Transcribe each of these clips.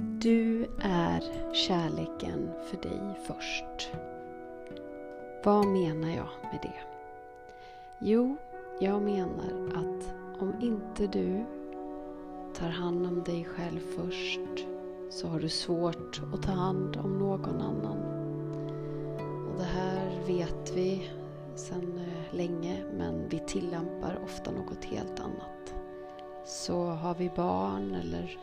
Du är kärleken för dig först. Vad menar jag med det? Jo, jag menar att om inte du tar hand om dig själv först så har du svårt att ta hand om någon annan. Och det här vet vi sedan eh, länge men vi tillämpar ofta något helt annat. Så har vi barn eller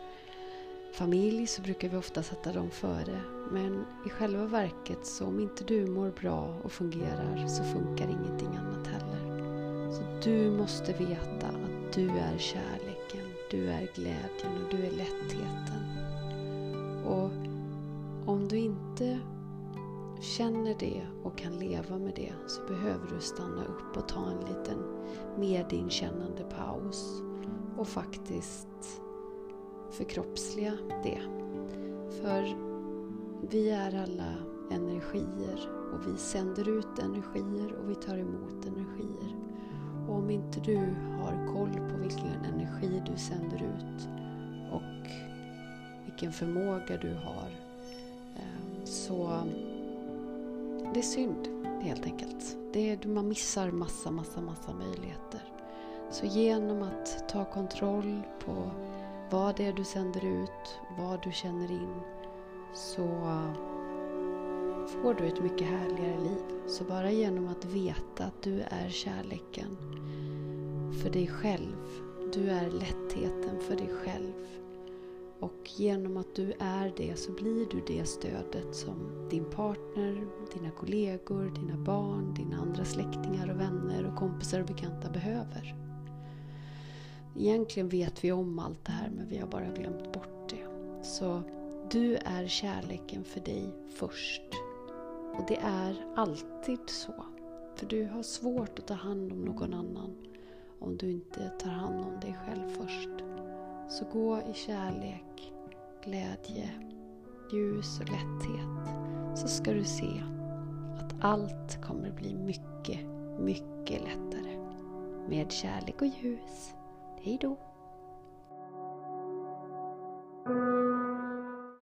familj så brukar vi ofta sätta dem före. Men i själva verket så om inte du mår bra och fungerar så funkar ingenting annat heller. Så du måste veta att du är kärleken, du är glädjen och du är lättheten. Och om du inte känner det och kan leva med det så behöver du stanna upp och ta en liten medinkännande paus och faktiskt förkroppsliga det. För vi är alla energier och vi sänder ut energier och vi tar emot energier. Och om inte du har koll på vilken energi du sänder ut och vilken förmåga du har eh, så det är synd helt enkelt. Det är, man missar massa, massa, massa möjligheter. Så genom att ta kontroll på vad det är du sänder ut, vad du känner in så får du ett mycket härligare liv. Så bara genom att veta att du är kärleken för dig själv, du är lättheten för dig själv och genom att du är det så blir du det stödet som din partner, dina kollegor, dina barn, dina andra släktingar och vänner och kompisar och bekanta behöver. Egentligen vet vi om allt det här men vi har bara glömt bort det. Så du är kärleken för dig först. Och det är alltid så. För du har svårt att ta hand om någon annan om du inte tar hand om dig själv först. Så gå i kärlek, glädje, ljus och lätthet. Så ska du se att allt kommer bli mycket, mycket lättare. Med kärlek och ljus. Hej då!